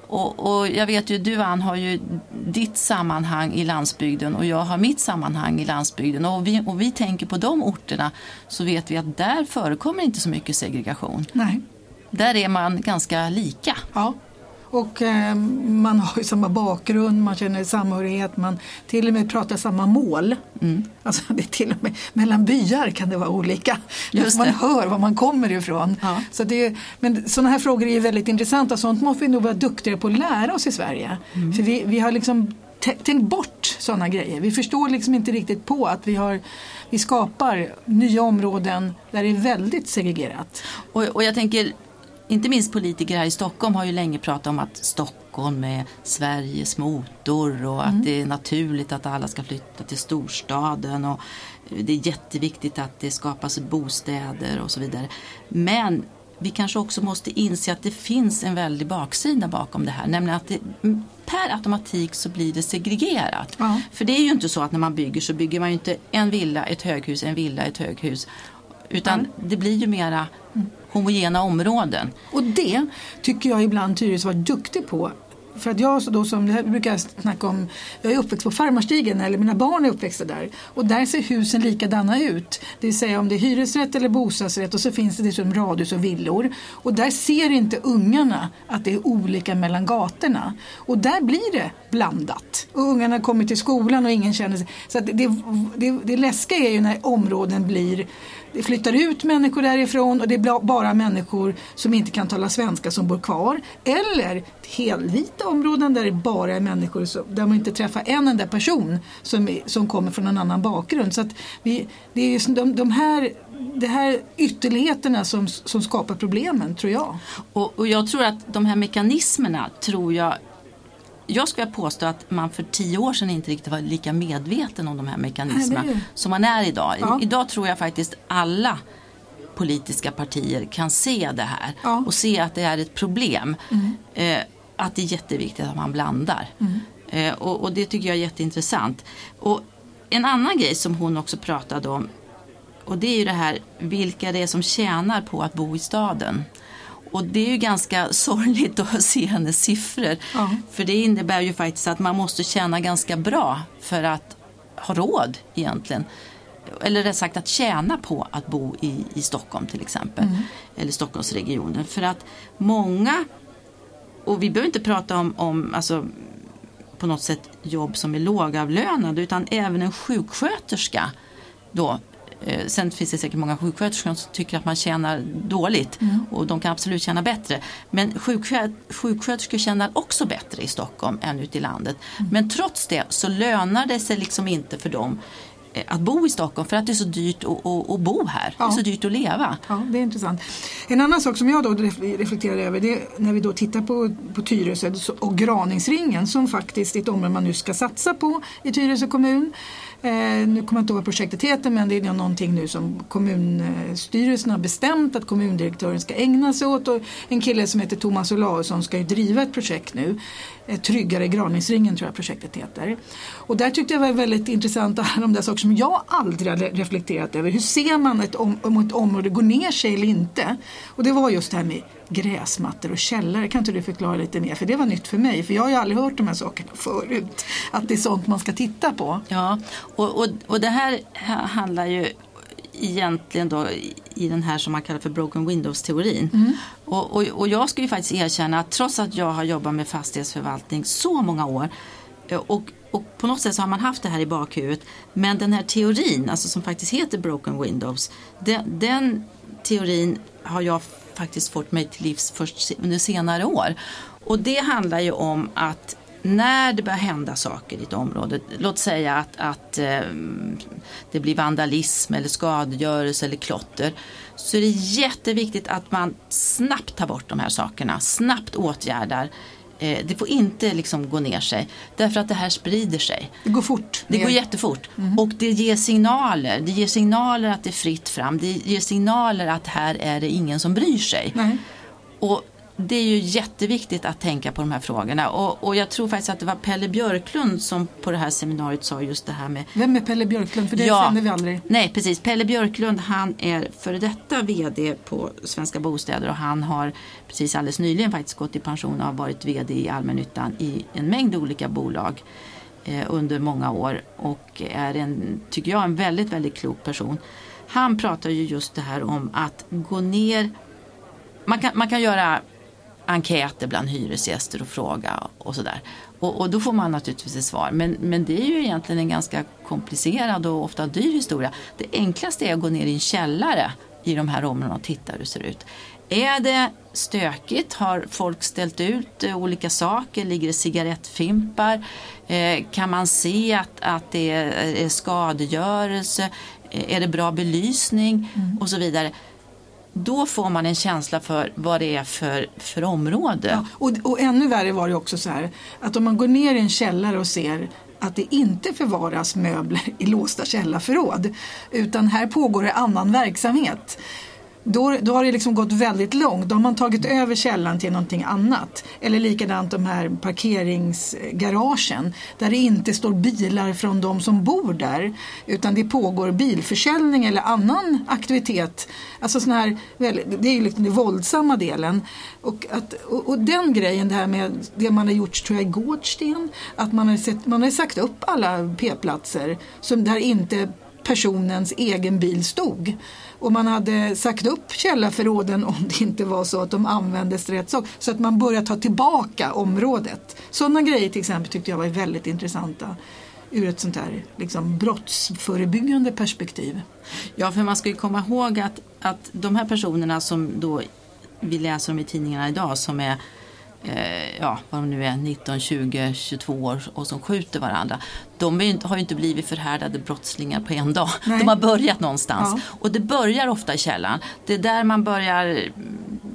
Och, och, jag vet ju, du Ann har ju ditt sammanhang i landsbygden och jag har mitt sammanhang i landsbygden. Och vi, och vi tänker på de orterna så vet vi att där förekommer inte så mycket segregation.
Nej.
Där är man ganska lika.
Ja. Och eh, man har ju samma bakgrund, man känner samhörighet, man till och med pratar samma mål. Mm. Alltså det är till och med mellan byar kan det vara olika. Just man hör var man kommer ifrån. Ja. Så det, men sådana här frågor är väldigt intressanta, sånt måste vi nog vara duktigare på att lära oss i Sverige. Mm. För vi, vi har liksom tänkt bort sådana grejer. Vi förstår liksom inte riktigt på att vi, har, vi skapar nya områden där det är väldigt segregerat.
Och, och jag tänker inte minst politiker här i Stockholm har ju länge pratat om att Stockholm är Sveriges motor och mm. att det är naturligt att alla ska flytta till storstaden och det är jätteviktigt att det skapas bostäder och så vidare. Men vi kanske också måste inse att det finns en väldig baksida bakom det här. Nämligen att det, per automatik så blir det segregerat. Ja. För det är ju inte så att när man bygger så bygger man ju inte en villa, ett höghus, en villa, ett höghus. Utan ja. det blir ju mera mm homogena områden.
Och det tycker jag ibland Tyresö var duktig på. För att jag då som, det här brukar jag snacka om, jag är uppväxt på Farmarstigen eller mina barn är uppväxta där. Och där ser husen likadana ut. Det vill säga om det är hyresrätt eller bostadsrätt och så finns det dessutom radhus och villor. Och där ser inte ungarna att det är olika mellan gatorna. Och där blir det blandat. Och ungarna kommer till skolan och ingen känner sig... Så det, det, det läskiga är ju när områden blir det flyttar ut människor därifrån och det är bara människor som inte kan tala svenska som bor kvar. Eller helvita områden där det bara är människor som, där man inte träffar en enda person som, som kommer från en annan bakgrund. Så att vi, det är just de, de här det här ytterligheterna som, som skapar problemen tror jag.
Och, och jag tror att de här mekanismerna tror jag jag skulle påstå att man för tio år sedan inte riktigt var lika medveten om de här mekanismerna Nej, som man är idag. Ja. Idag tror jag faktiskt alla politiska partier kan se det här ja. och se att det är ett problem. Mm. Eh, att det är jätteviktigt att man blandar. Mm. Eh, och, och, det tycker jag är jätteintressant. Och en annan grej som hon också pratade om och det är ju det här vilka det är som tjänar på att bo i staden. Och det är ju ganska sorgligt att se hennes siffror. Ja. För det innebär ju faktiskt att man måste tjäna ganska bra för att ha råd egentligen. Eller rätt sagt att tjäna på att bo i, i Stockholm till exempel. Mm. Eller Stockholmsregionen. För att många, och vi behöver inte prata om, om alltså, på något sätt jobb som är lågavlönade utan även en sjuksköterska då sen finns det säkert många sjuksköterskor som tycker att man tjänar dåligt mm. och de kan absolut tjäna bättre. Men sjuksköterskor tjänar också bättre i Stockholm än ute i landet. Mm. Men trots det så lönar det sig liksom inte för dem eh, att bo i Stockholm för att det är så dyrt att, att, att bo här. Ja. Det är så dyrt att leva.
Ja, det är intressant. En annan sak som jag då reflekterar över det är när vi då tittar på, på Tyresö och Graningsringen som faktiskt är ett område man nu ska satsa på i Tyresö kommun. Eh, nu kommer jag inte ihåg vad projektet heter men det är någonting nu som kommunstyrelsen har bestämt att kommundirektören ska ägna sig åt. Och en kille som heter Thomas Olausson ska ju driva ett projekt nu. Eh, Tryggare Graningsringen tror jag projektet heter. Och där tyckte jag var väldigt intressant att de där saker som jag aldrig hade reflekterat över. Hur ser man ett om, om ett område går ner sig eller inte? Och det var just det här med gräsmattor och källare. Kan inte du förklara lite mer? För det var nytt för mig. För jag har ju aldrig hört de här sakerna förut. Att det är sånt man ska titta på.
Ja, och, och, och det här handlar ju egentligen då i den här som man kallar för broken windows-teorin. Mm. Och, och, och, jag skulle faktiskt erkänna att trots att jag har jobbat med fastighetsförvaltning så många år eh, och, och på något sätt så har man haft det här i bakhuvudet. Men den här teorin, alltså som faktiskt heter broken windows, den, den teorin har jag faktiskt fått mig till livs först under senare år. Och det handlar ju om att när det börjar hända saker i ett område, låt säga att, att eh, det blir vandalism eller skadegörelse eller klotter, så är det jätteviktigt att man snabbt tar bort de här sakerna, snabbt åtgärdar. Eh, det får inte liksom gå ner sig därför att det här sprider sig.
Det går fort.
Det går jättefort mm. och det ger signaler. Det ger signaler att det är fritt fram. Det ger signaler att här är det ingen som bryr sig. Nej. Och det är ju jätteviktigt att tänka på de här frågorna och, och, jag tror faktiskt att det var Pelle Björklund som på det här seminariet sa just det här med
Vem är Pelle Björklund? För det ja, känner vi aldrig.
Nej precis, Pelle Björklund han är före detta VD på Svenska Bostäder och han har precis alldeles nyligen faktiskt gått i pension och har varit VD i allmännyttan i en mängd olika bolag eh, under många år och är en, tycker jag, en väldigt, väldigt klok person. Han pratar ju just det här om att gå ner man kan, man kan göra enkäter bland hyresgäster och fråga och sådär. Och, och, då får man naturligtvis ett svar. Men, men det är ju egentligen en ganska komplicerad och ofta dyr historia. Det enklaste är att gå ner i en källare i de här områdena och titta hur det ser ut. Är det stökigt? Har folk ställt ut eh, olika saker? Ligger det cigarettfimpar? Eh, kan man se att, att det är skadegörelse? Eh, är det bra belysning? Mm. Och så vidare då får man en känsla för vad det är för, för område. Ja,
och, och ännu värre var det också så här att om man går ner i en källare och ser att det inte förvaras möbler i låsta källarförråd utan här pågår det annan verksamhet då, då har det liksom gått väldigt långt. Då har man tagit över källan till någonting annat. Eller likadant de här parkeringsgaragen där det inte står bilar från de som bor där utan det pågår bilförsäljning eller annan aktivitet. Alltså sån här, det är ju liksom den våldsamma delen. Och, att, och, och, den grejen, det här med det man har gjort tror jag i Gårdsten, att man har, sett, man har sagt upp alla p-platser som där inte personens egen bil stod och man hade sagt upp källarförråden om det inte var så att de användes rätt sak. Så att man börjar ta tillbaka området. Sådana grejer till exempel tyckte jag var väldigt intressanta ur ett sånt här liksom, brottsförebyggande perspektiv.
Ja, för man ska ju komma ihåg att, att de här personerna som då vi läser om i tidningarna idag som är eh, ja, vad de nu är, 19, 20, 22 år och som skjuter varandra. De är, har ju inte blivit förhärdade brottslingar på en dag.
Nej.
De har börjat någonstans.
Ja.
Och det börjar ofta i källan. Det är där man börjar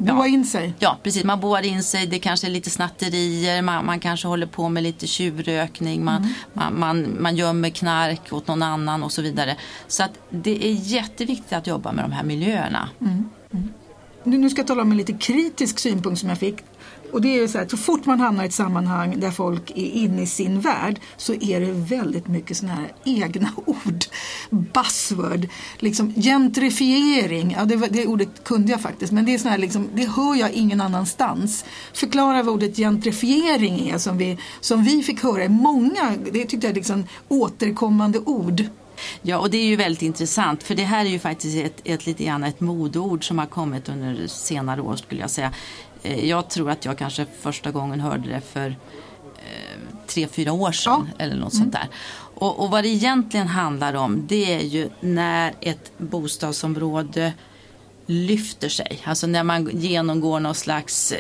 Boa in sig.
Ja, precis. Man boar in sig. Det kanske är lite snatterier. Man, man kanske håller på med lite tjuvrökning. Man,
Mm.
man, man, man gömmer knark åt någon annan och så vidare. Så att det är jätteviktigt att jobba med de här miljöerna.
Nu nu ska jag tala om en lite kritisk synpunkt som jag fick. Och det är ju så här, så fort man hamnar i ett sammanhang där folk är inne i sin värld så är det väldigt mycket sådana här egna ord. Buzzword, liksom gentrifiering, ja det, det ordet kunde jag faktiskt men det är sån här liksom, det hör jag ingen annanstans. Förklara vad ordet gentrifiering är som vi, som vi fick höra i många, det tyckte jag är liksom återkommande ord.
Ja, och det är ju väldigt intressant för det här är ju faktiskt ett, ett lite grann ett modord som har kommit under senare år skulle jag säga. Eh, Jag tror att jag kanske första gången hörde det för eh, tre, fyra år sedan eller något sånt där. Och, och vad det egentligen handlar om det är ju när ett bostadsområde lyfter sig. Alltså när man genomgår någon slags eh,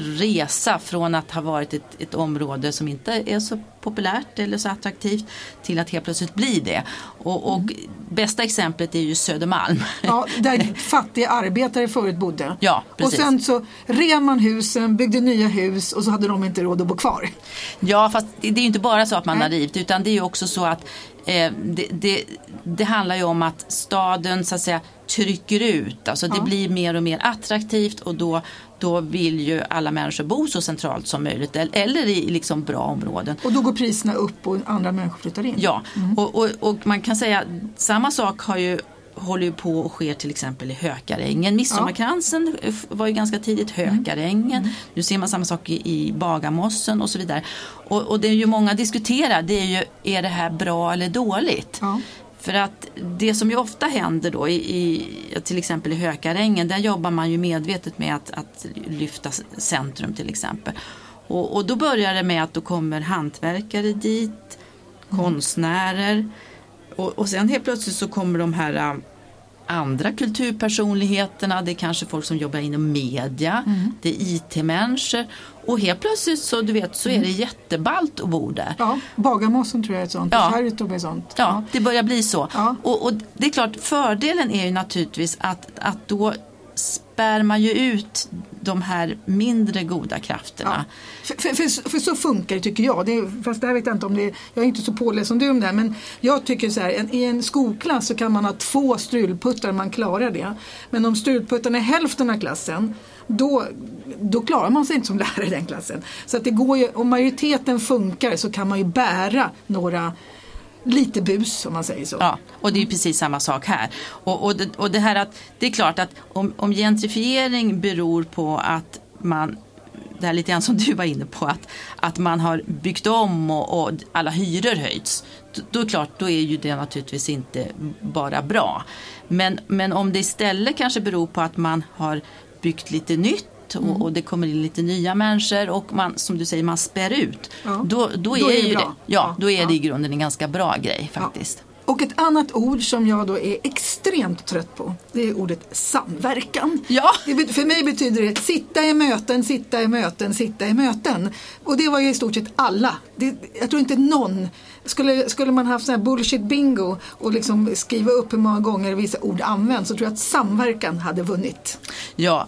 resa från att ha varit ett, ett område som inte är så populärt eller så attraktivt till att helt plötsligt bli det. Och, och bästa exemplet är ju Södermalm.
Ja, där fattiga arbetare förut bodde.
Ja,
och
precis.
sen så rev man husen, byggde nya hus och så hade de inte råd att bo kvar.
Ja, fast det det är ju inte bara så att man
Nej.
har rivit utan det är ju också så att eh, det, det, det handlar ju om att staden så att säga trycker ut. Alltså det
Ja.
blir mer och mer attraktivt och då, då vill ju alla människor bo så centralt som möjligt eller, i liksom bra områden.
Och då går priserna upp och andra människor flyttar in.
Ja,
Mm.
och, och, och man kan säga samma sak har ju håller ju på och sker till exempel i Hökarängen. Midsommarkransen f- var ju ganska tidigt
Mm.
Hökarängen. Nu ser man samma sak i, i Bagarmossen och så vidare. Och, och det är ju många diskuterar, det är ju är det här bra eller dåligt?
Ja.
För att det som ju ofta händer då i, i till exempel i Hökarängen, där jobbar man ju medvetet med att, att lyfta centrum till exempel. Och, och då börjar det med att då kommer hantverkare dit, konstnärer och, och sen helt plötsligt så kommer de här ä, andra kulturpersonligheterna, det är kanske folk som jobbar inom media, det är IT-människor och helt plötsligt så du vet så är det jätteballt att bo där.
Ja, Bagarmossen tror jag är ett sånt.
Ja.
Ja. Kärrtorp är ett sånt.
Ja, det börjar bli så.
Ja.
Och, och det är klart, fördelen är ju naturligtvis att, att då spär man ju ut de här mindre goda krafterna.
För, för, för, för så funkar det tycker jag. Det är, fast det här vet jag inte om det är, jag är inte så påläst som du om det här, men jag tycker så här, en, i en skolklass så kan man ha två strulputtar, man klarar det. Men om strulputtarna är hälften av klassen då, då klarar man sig inte som lärare i den klassen. Så att det går ju, om majoriteten funkar så kan man ju bära några lite bus om man säger så.
Ja, och det är ju precis samma sak här. Och, och, det, och det här att det är klart att om, om gentrifiering beror på att man det här lite grann som du var inne på, att, att man har byggt om och, och alla hyror höjts. Då, då är det klart, då är ju det naturligtvis inte bara bra. Men, men om det istället kanske beror på att man har byggt lite nytt och, och det kommer in lite nya människor och man, som du säger, man spär ut.
Ja.
Då, då,
Då
är,
är det
det, ja, då är det i grunden en ganska bra grej faktiskt.
Och ett annat ord som jag då är extremt trött på, det är ordet samverkan.
Ja.
Det, för mig betyder det sitta i möten, sitta i möten, sitta i möten. Och det var ju i stort sett alla. Det, jag tror inte någon skulle, skulle man haft sån här bullshit bingo och liksom skriva upp hur många gånger vissa ord används så tror jag att samverkan hade vunnit.
Ja,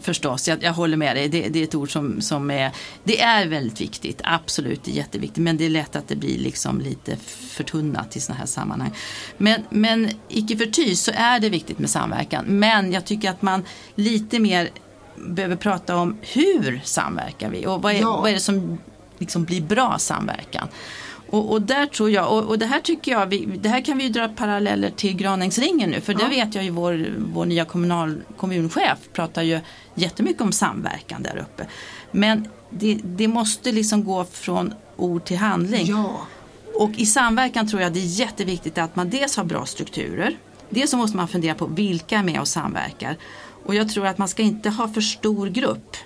förstås. Jag, jag håller med dig. Det, det är ett ord som, som är, det är väldigt viktigt. Absolut, det är jätteviktigt. Men det är lätt att det blir liksom lite förtunnat i sådana här sammanhang. Men, men icke förty så är det viktigt med samverkan. Men jag tycker att man lite mer behöver prata om hur samverkar vi och vad är,
Ja.
vad är det som liksom blir bra samverkan. Och, och där tror jag, och, och det här tycker jag, vi, det här kan vi ju dra paralleller till Granängsringen nu, för
Ja.
det vet jag ju vår, vår nya kommunal, kommunchef pratar ju jättemycket om samverkan där uppe. Men det, det måste liksom gå från ord till handling.
Ja.
Och i samverkan tror jag det är jätteviktigt att man dels har bra strukturer. Dels så måste man fundera på vilka är med och samverkar. Och jag tror att man ska inte ha för stor grupp.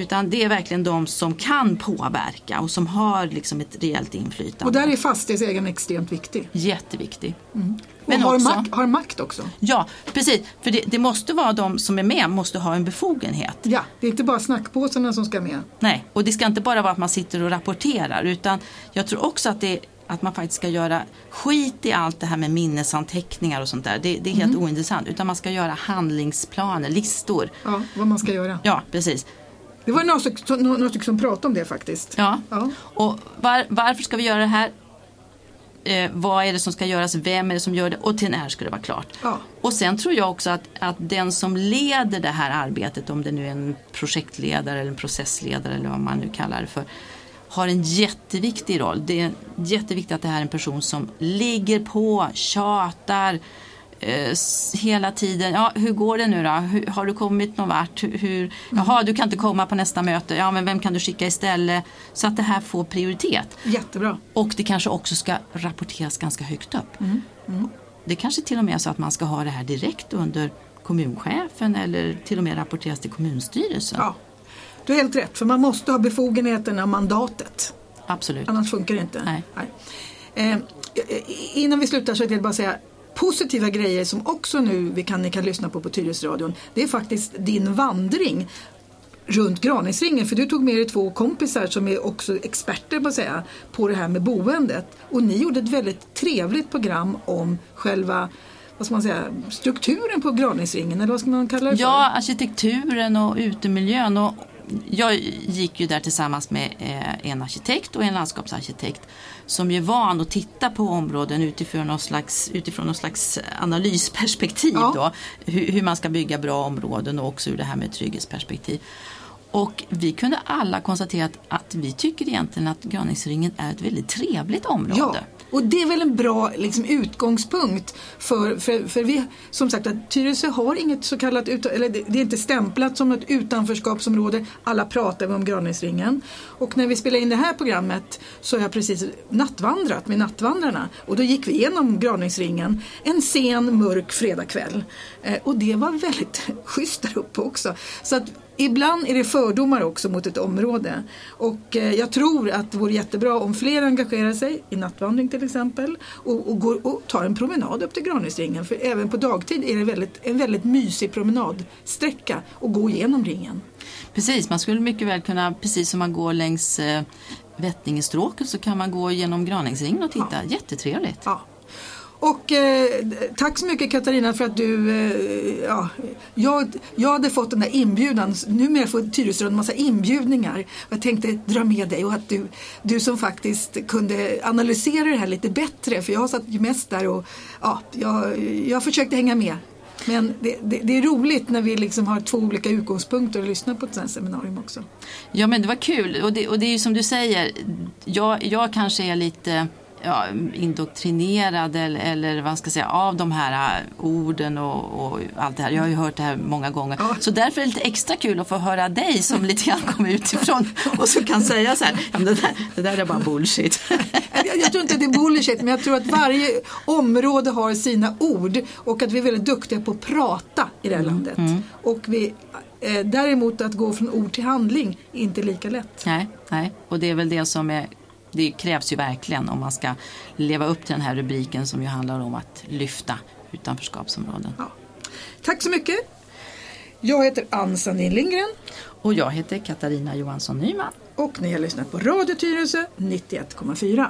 Utan det är verkligen de som kan påverka och som har liksom ett rejält inflytande.
Och där är fastighetsägaren extremt viktig.
Jätteviktig.
Mm. Och har, också, makt, har makt också.
Ja, precis. För det, det, måste vara de som är med, måste ha en befogenhet.
Ja, det är inte bara snackpåsarna som ska med.
Nej, och det ska inte bara vara att man sitter och rapporterar utan jag tror också att det att man faktiskt ska göra skit i allt det här med minnesanteckningar och sånt där. Det, det är helt mm. ointressant. Utan man ska göra handlingsplaner, listor.
Ja, vad man ska göra.
Ja, precis.
Det var några stycken som pratade om det faktiskt.
Ja, ja. och var, varför ska vi göra det här? Eh, vad är det som ska göras? Vem är det som gör det? Och till när ska det vara klart?
Ja.
Och sen tror jag också att, att den som leder det här arbetet, om det nu är en projektledare eller en processledare eller vad man nu kallar det för, har en jätteviktig roll. Det är jätteviktigt att det här är en person som ligger på, tjatar eh, hela tiden. Ja, hur går det nu då? Hur, har du kommit någon vart? Hur, hur, jaha, du kan inte komma på nästa möte. Ja, men vem kan du skicka istället? Så att det här får prioritet.
Jättebra.
Och det kanske också ska rapporteras ganska högt upp.
Mm. Mm.
Det kanske till och med är så att man ska ha det här direkt under kommunchefen eller till och med rapporteras till kommunstyrelsen.
Ja, du har helt rätt, för man måste ha befogenheterna och mandatet.
Absolut.
Annars funkar det inte.
Nej.
Nej. Eh, innan vi slutar så vill jag bara säga positiva grejer som också nu vi kan, ni kan lyssna på på Tyresradion Det är faktiskt din vandring runt Graningsringen för du tog med dig två kompisar som är också experter på, att säga, på det här med boendet. Och ni gjorde ett väldigt trevligt program om själva vad ska man säga, strukturen på Graningsringen eller vad ska man kalla det för?
Ja, arkitekturen och utemiljön och jag gick ju där tillsammans med eh, en arkitekt och en landskapsarkitekt som är van att titta på områden utifrån någon slags, utifrån någon slags analysperspektiv. Ja. Då, hur, hur, man ska bygga bra områden och också ur det här med trygghetsperspektiv. Och vi kunde alla konstatera att, att vi tycker egentligen att Graningsringen är ett väldigt trevligt område.
Ja. Och det är väl en bra liksom, utgångspunkt för, för, för vi, som sagt att Tyresö har inget så kallat, eller det är inte stämplat som ett utanförskapsområde. Alla pratar om Graningsringen. Och när vi spelade in det här programmet så har jag precis nattvandrat med Nattvandrarna och då gick vi igenom Graningsringen en sen mörk fredagkväll. Eh, och det var väldigt schysst där uppe också. Så att ibland är det fördomar också mot ett område. Och eh, jag tror att det vore jättebra om fler engagerar sig i nattvandring till exempel och, och, går, och tar en promenad upp till Granhusringen. För även på dagtid är det väldigt, en väldigt mysig promenadsträcka att gå igenom ringen.
Precis, man skulle mycket väl kunna, precis som man går längs eh, Vättingestråket så kan man gå genom Graningsringen och titta. Ja. Jättetrevligt.
Ja. Och eh, tack så mycket Katarina för att du, eh, ja, jag, jag hade fått den där inbjudan, numera får Tyresö en massa inbjudningar. Jag tänkte dra med dig och att du, du som faktiskt kunde analysera det här lite bättre för jag satt ju mest där och ja, jag, jag försökte hänga med. Men det, det, det, är roligt när vi liksom har två olika utgångspunkter och lyssnar på ett sånt här seminarium också.
Ja men det var kul och det, och det är ju som du säger, jag, jag kanske är lite ja, indoktrinerad eller, eller vad ska jag säga, av de här äh, orden och, och, allt det här. Jag har ju hört det här många gånger. Så därför är det lite extra kul att få höra dig som lite grann kommer utifrån och som kan säga så här, det, där, det där är bara bullshit.
Jag, jag tror inte att det är bullshit men jag tror att varje område har sina ord och att vi är väldigt duktiga på att prata i det här mm. landet. Mm. Och vi, eh, däremot att gå från ord till handling är inte lika lätt.
Nej, nej, och det är väl det som är det krävs ju verkligen om man ska leva upp till den här rubriken som ju handlar om att lyfta utanförskapsområden.
Ja. Tack så mycket. Jag heter Ann Sandin Lindgren.
Och jag heter Katarina Johansson Nyman.
Och ni har lyssnat på Radio Tyresö 91,4.